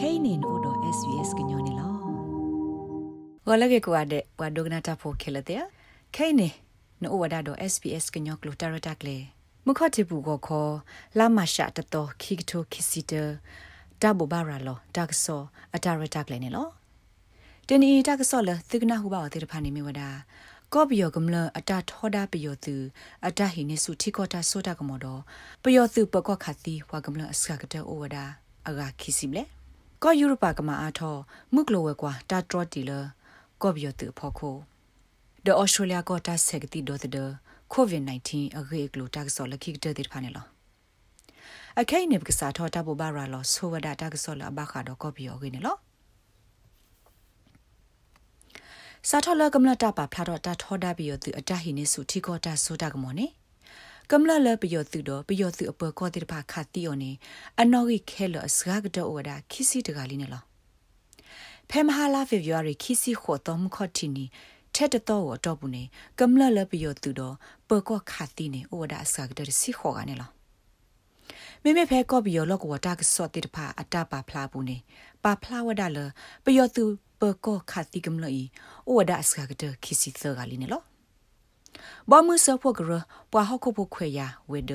kainin odo svs gnyone lo ဝလကေကွာတဲ့ဝါဒုကနာတာဖိုခဲလတဲ့ခဲနေနိုဝဒါတော့ SPS ကညောကလိုတာရတာကလေမခတ်တိပူကိုခေါ်လာမရှာတတော်ခိကတိုခိစီတတဘဘာရာလောတက်ဆောအတာရတာကလေနေလောတင်းဤတက်ဆောလသကနာဟုပါတဲ့ဖာနေမြဝဒါကောဘီယောကမလအတာထောဒါပယောသူအတာဟိနေစုထိကောတာဆိုတာကမောတော့ပယောသူပကောခါတိဝါကမလအစကတဲ့ဩဝဒါအဂါခိစီမလေ ကောယူရပါကမာအားထောမုကလိုဝဲကွာတာထရတီလကောဘီယောသူဖော်ခိုဒေါ်ဩစတြေးလျကောတာဆက်ကတိဒေါ်တဲ့ကိုဗစ် -19 အဂေကလိုတက်ဆောလခိကတဲ့ဖာနေလောအခိုင်နေပကစားထောတာဘဘာရာလောဆိုဝဒတက်ဆောလဘခါတော့ကောဘီယောဂိနေလောစာထောလကမ္လတာပါဖလာတော့တာထောဒါဘီယောသူအတဟိနေစုထီကောတာဆိုတာကမောနေ ကမ္လလပယောသူတော့ပယောသူအပကောတိတဖခတ်တီယောနေအနော်ဂိခဲလစဂကတောဝဒခိစီတကလေးနေလောဖဲမဟာလာဖေဗူရီခိစီခေါ်တော်မခော့တီနီတဲ့တော့တော့ဘူးနေကမ္လလပယောသူတော့ပကောခတ်တီနေဝဒစဂတစီခေါ်ကနေလောမေမေဖဲကော့ဘီယောလောကဝတာကစောတိတဖအတပါဖလာဘူးနေပါဖလာဝဒလပယောသူပကောခတ်တီကမ္လီဝဒစဂတခိစီသကလေးနေလော ဘာမှုစဖို့ကရပွာဟခုဖို့ခွေရဝေဒ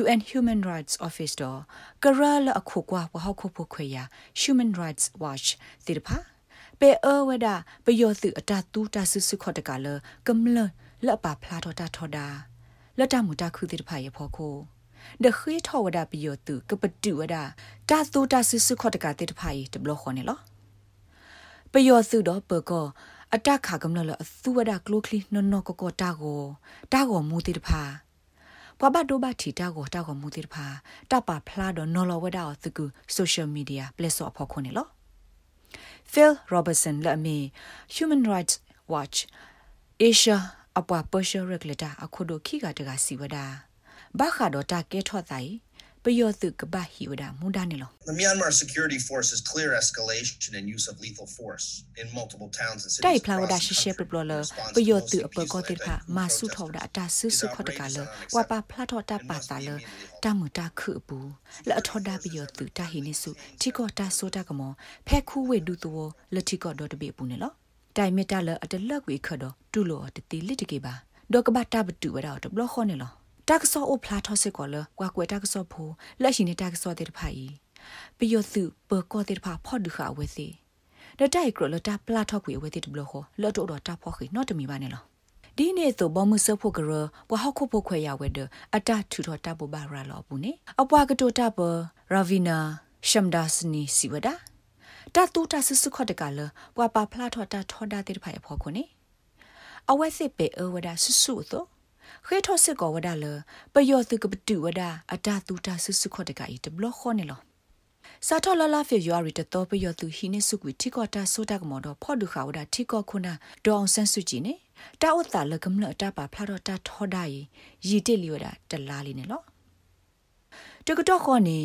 UN Human Rights Office တော့ကရလအခုကွာပွာဟခုဖို့ခွေရ Human Rights Watch တိတဖာပေအဝဒပယောစုအတတူတဆုစုခတ်တကလကမလလပဖလာတော့တာထော်တာလတ်တမှုတခုတိတဖာရဖို့ခိုဒခေထောဝဒပယောတုကပတူဝဒတာတူတဆုစုခတ်တကတိတဖာရတဘလခေါနေလောပယောစုတော့ပကော အတက်ခါကမလလအသူဝဒကလိုကလီနော်နော်ကကောတာကိုတာကိုမူတိတဖာပပဒိုဘတီတာကိုတာကိုမူတိတဖာတပဖလာတော့နော်လဝဒါသကူ social media ပလက်ဆော့ဖော်ခုန်လော Phil Robertson လက်မီ Human Rights Watch Asia အပွားပရှရကလတာအခုတို့ခိကတကစီဝဒါဘာခါတော့တာကဲထော့တိုင် ပယောတုကဘာဟီဝဒမူဒနီလော The Myanmar security forces clear escalation and use of lethal force in multiple towns and cities တိုင်ဖလာဝဒရှရှေပပလပယောတုအပကောတိဖာမာဆုထောဒအတာဆုဆုခတ်တကလဝပါဖလာထောတာပါတာလတမတာခုဘူးလအထောဒါပယောတုတာဟိနိစုတိကောတာဆိုတာကမောဖဲခုဝေဒုတောလတိကောဒေါ်တပိပူနေလောတိုင်မီတာလအတလက်ဝေခတ်တော့တူလောတတိလစ်တကေပါဒေါကဘတာဘတူဝဒါတော့ဘလခေါနေလော တက်ဆောအိုဖလာထောစစ်ကောလကွာကွယ်တက်ဆောဖိုလက်ရှိနေတက်ဆောတဲ့ဖိုင်ပီယိုစုပကောတဲ့ဖာဖော့ဒူခါဝဲစီဒတိုက်ကရလတာပလာထောက်ကွေဝဲတဲ့ဘလခေါလော့တော့တော့တာဖော့ခိနော်တမီပါနေလောဒီနေ့ဆိုဘောမှုဆဖို့ကရဘဟခုဖို့ခွေရဝဲဒအတထူတော်တဘဘာရာလောဘူးနေအပွားကတိုတဘရာဗီနာရှမ်ဒါစနီစီဝဒတတူတဆဆုခတ်တကလပွာပါဖလာထော်တာထော်တာတဲ့ဖိုင်ဖော်ခုနေအဝဲစစ်ပေအဝဒဆဆုသော ခေထောစစ်ကောဝဒါလပယောစုကပတူဝဒါအတာတူတာဆုစုခော့တကဤတဘလခောနေလောစာထောလလာဖေယွာရီတတော်ပယောသူဟိနေစုကွီထိကောတာဆိုတာကမောတော့ဖော့ဒုခါဝဒါထိကောခုနာဒေါအောင်ဆန်းစုကြည်နေတာဥတာလကမလအတာပါဖလာတော့တာထောဒါရီရီတစ်လီဝဒါတလားလေးနေလောတကတော့ခောနေ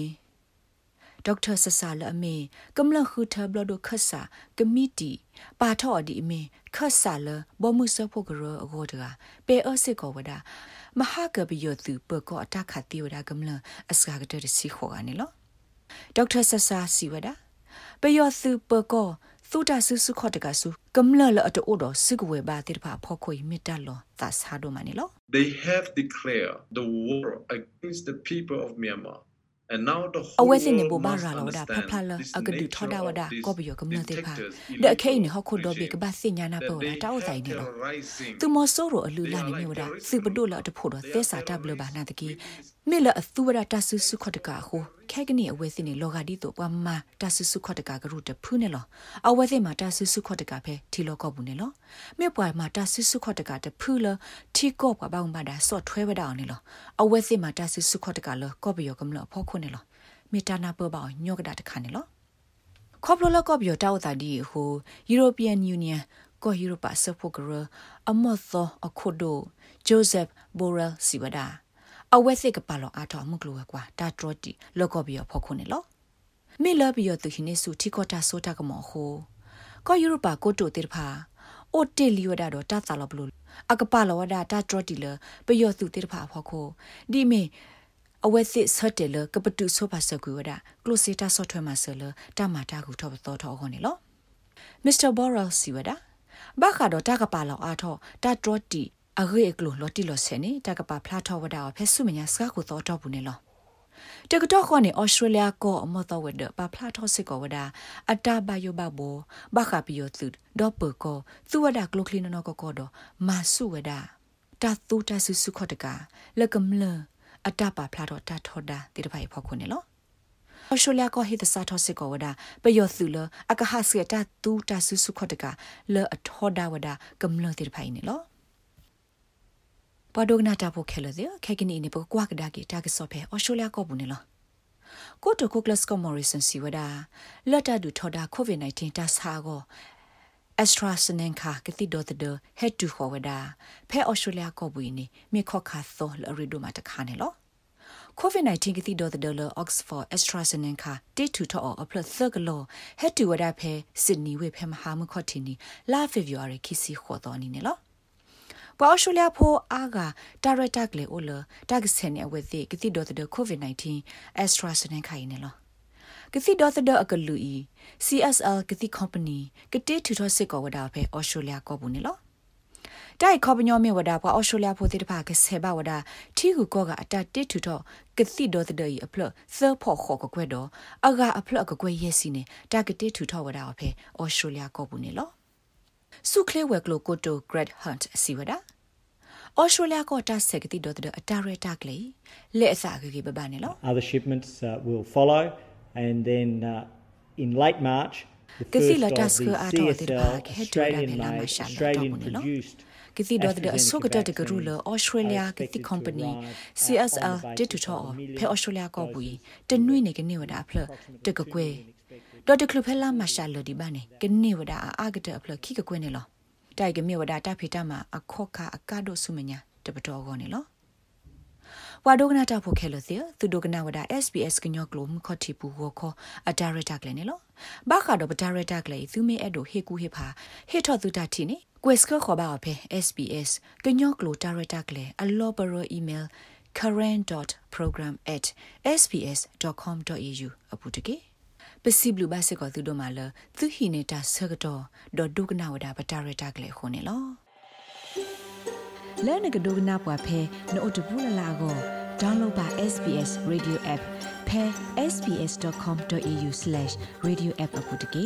ဒေါက်တာဆဆာလအမေကမလခုထဘလဒခဆာကမီတီပါထော်ဒီအမေခဆာလဘောမှုဆဖို့ကရအဂောတကပေအစစ်ကောဝဒမဟာကဘီယသူပကောအတခတိဝဒကမလအစကာကတစီခေါ်ကနေလောဒေါက်တာဆဆာစီဝဒပေယသူပကောသုတဆုစုခော့တကဆုကမလလအတိုတော်စကဝဲပါတိဖာဖော်ခွေမြတ်တလောသတ်ဟာဒိုမနီလော They have declared the war against the people of Myanmar အဝဲစင်နေဘူဘာရာလောဒါဖဖလာအကဒူထောဒါဝဒါကောဘီယောကမနတေဖာဒအခိနေဟခုဒိုဘီကဘာစင်ညာနာပေါ်ဒါတောက်ဆိုင်နေလောသူမဆိုးရောအလူလာနေမြဝဒါစီပဒိုလာတဖို့တော့သဲစာတဘလဘာနာတကီမေလအသူဝရတဆူစုခတ်တကာဟို ခဲကနေအဝဲစင်းနေလောဂဒီတော့ပွားမတဆူစုခတ်တကာကရုတဖူးနေလောအဝဲစင်းမှာတဆူစုခတ်တကာဖဲထီလောကောဘူးနေလောမြေပွားမှာတဆူစုခတ်တကာတဖူးလထီကောပွားပေါင်းပါတာစော့ထွဲဝဒါအောင်နေလောအဝဲစင်းမှာတဆူစုခတ်တကာလောကောဘီယောကမလောဖောခုနေလောမေတာနာပဘောညောကတာတခါနေလောခေါပလိုလကောဘီယောတောက်တာဒီဟို European Union ကိုယူရိုပါဆဖို့ကရအမောသောအခုဒိုဂျိုဇက်ဘိုရယ်စီဝဒါ အဝဲစစ်ကပါလောအားတော်မှုကလောကွာတာထရတီလောကောဘီယောဖော်ခုနေလောမေလဘီယောသူခိနေစုတီကောတာဆိုတာကမောဟိုကောယူရိုပါကိုတိုတေဖာအိုတေလီဝဒါတော့တာသလောဘလူအကပါလောဝဒါတာထရတီလပယောသူတေဖာဖော်ခိုဒီမေအဝဲသစ်ဆတ်တယ်လကပတုဆိုပါစကူဝဒကလိုစီတာဆော့ထွဲမှာဆလတမတာကူထောတော့ထောခေါနေလောမစ္စတာဘော်ရယ်စီဝဒဘာခါတော့တကပါလောက်အားထောတာတရတီ အဂေကလိုလော်တီလော်ဆယ်နေတကပါဖလာထောဝဒဖဲဆုမညာစကားကိုတော့တော့ဘူးနေလောတကတော့ခေါနေဩစတြေးလျကောအမတော်ဝဒပဖလာထောစစ်ကောဝဒအတာဘယဘဘောဘခပီယသုဒေါ်ပကောသူဝဒကလိုကလီနောကောကောတော့မာဆုဝဒတာသူတာဆုစုခတ်တကလကမလအတာပါဖလာတော့တာထောတာတိတဖိုင်ဖောက်ခွနေလောအရှူလျာကိုဟိတစာထောစစ်ကောဝဒပယောသုလအကဟစရတာတူတာဆုစုခတ်တကလောအထောဒါဝဒကမလတိတဖိုင်နေလော ပဒုကနာတာဖို့ခဲလို့တဲ့ခဲကနီနေပကွာကဒါကီတာကစောဖဲအော်စတြေးလျကောဘူးနေလောကိုတိုကိုကလစ်ကောမော်ရီဆန်စီဝဒါလတ်တာဒူထော်ဒါကိုဗစ် -19 တာဆာကို AstraZeneca ကတိတော်တဲ့ head to forward ဖဲ Australia ကိုဘူးနေမြေခော့ခါသောလရီဒိုမှာတခါနေလော COVID-19 ကတိတော်တဲ့လ Oxford AstraZeneca တေတူတော့အပလသကလော head to forward ဖဲ Sydney ဝေဖဲမဟာမခော့တီနီလာ February ခီစီခေါ်တော်နေနေလော ပအော်စတြေးလျဖိုအားကဒါရက်တာကလေအိုလတာကစနေအဝဲသိကတိတော်တဲ့ COVID-19 AstraZeneca ရင်းနေလောကတိဒေါ်သဒအကလူဤ CSL ကတိ company ကတိထူထစစ်ကောဝဒါဖဲဩစတြေးလျကောဘူးနေလောတိုက်ခေါပညောမေဝဒါပွားဩစတြေးလျဖိုတိတဖာကဆေဘဝဒါထီကူကောကအတတိထူထကတိဒေါ်သဒဤအဖလသဖို့ခေါ်ကကွဲ့တော့အကအဖလကကွဲ့ရက်စီနေတာကတိထူထဝဒါဖဲဩစတြေးလျကောဘူးနေလော စုခလေဝက်ကလိုကိုတို Great Hunt စီဝဒါဩစတြေးလျကတာဆက်ကတိဒေါ်တဲ့အတာရတာကလေးလက်အစကကြီးပပနေလော Other shipments uh, will follow and then uh, in late March the Kasi first la of tas the ko ato atir CSL pa ke hetu da Australian me la made masha la Australian to no produced ကတိတော့တဲ့အစုကတတကရူလ AstraZeneca Australia က vaccines တိ are company expected to arrive, uh, CSL on the တစ်တူ basis တော့ of a million ဖဲ Australia ကောဘူး doses တနွေနေကနေဝဒအဖလတကကွဲ တော့တကလဖဲလာမရှာလဒီဘာနေကနေဝဒအာဂတအဖလခိကကွဲနေလောတိုက်ကမြေဝဒတာဖေတာမှာအခော့ခအကဒိုဆုမညာတပတော်ကောနေလောဝါဒိုကနာတာဖိုခဲလို့သေသူဒိုကနာဝဒ SBS ကညောကလိုမခတိပူဝခအဒါရတာကလည်းနေလို့ဘာခါတော့ပဒါရတာကလည်းသူမေအဲ့ဒိုဟေကူဟေဖာဟေထော့သူတာတီနေကွက်စကခေါ်ပါအဖေ SBS ကညောကလိုဒါရတာကလည်းအလောဘရော email current.program@sbs.com.au အပူတကေ ပစီဘလူဘတ်စကောသူတို့မှာလသူဟိနေတာဆကတော့ဒေါ်ဒုကနာဝဒပဒါရတာကလည်းခုန်နေလောလဲနကဒုကနာပွားဖဲနို့တဘူးလလာကို download ပါ SBS radio app ဖဲ sbs.com.au/radioapp အပုတ်တကေ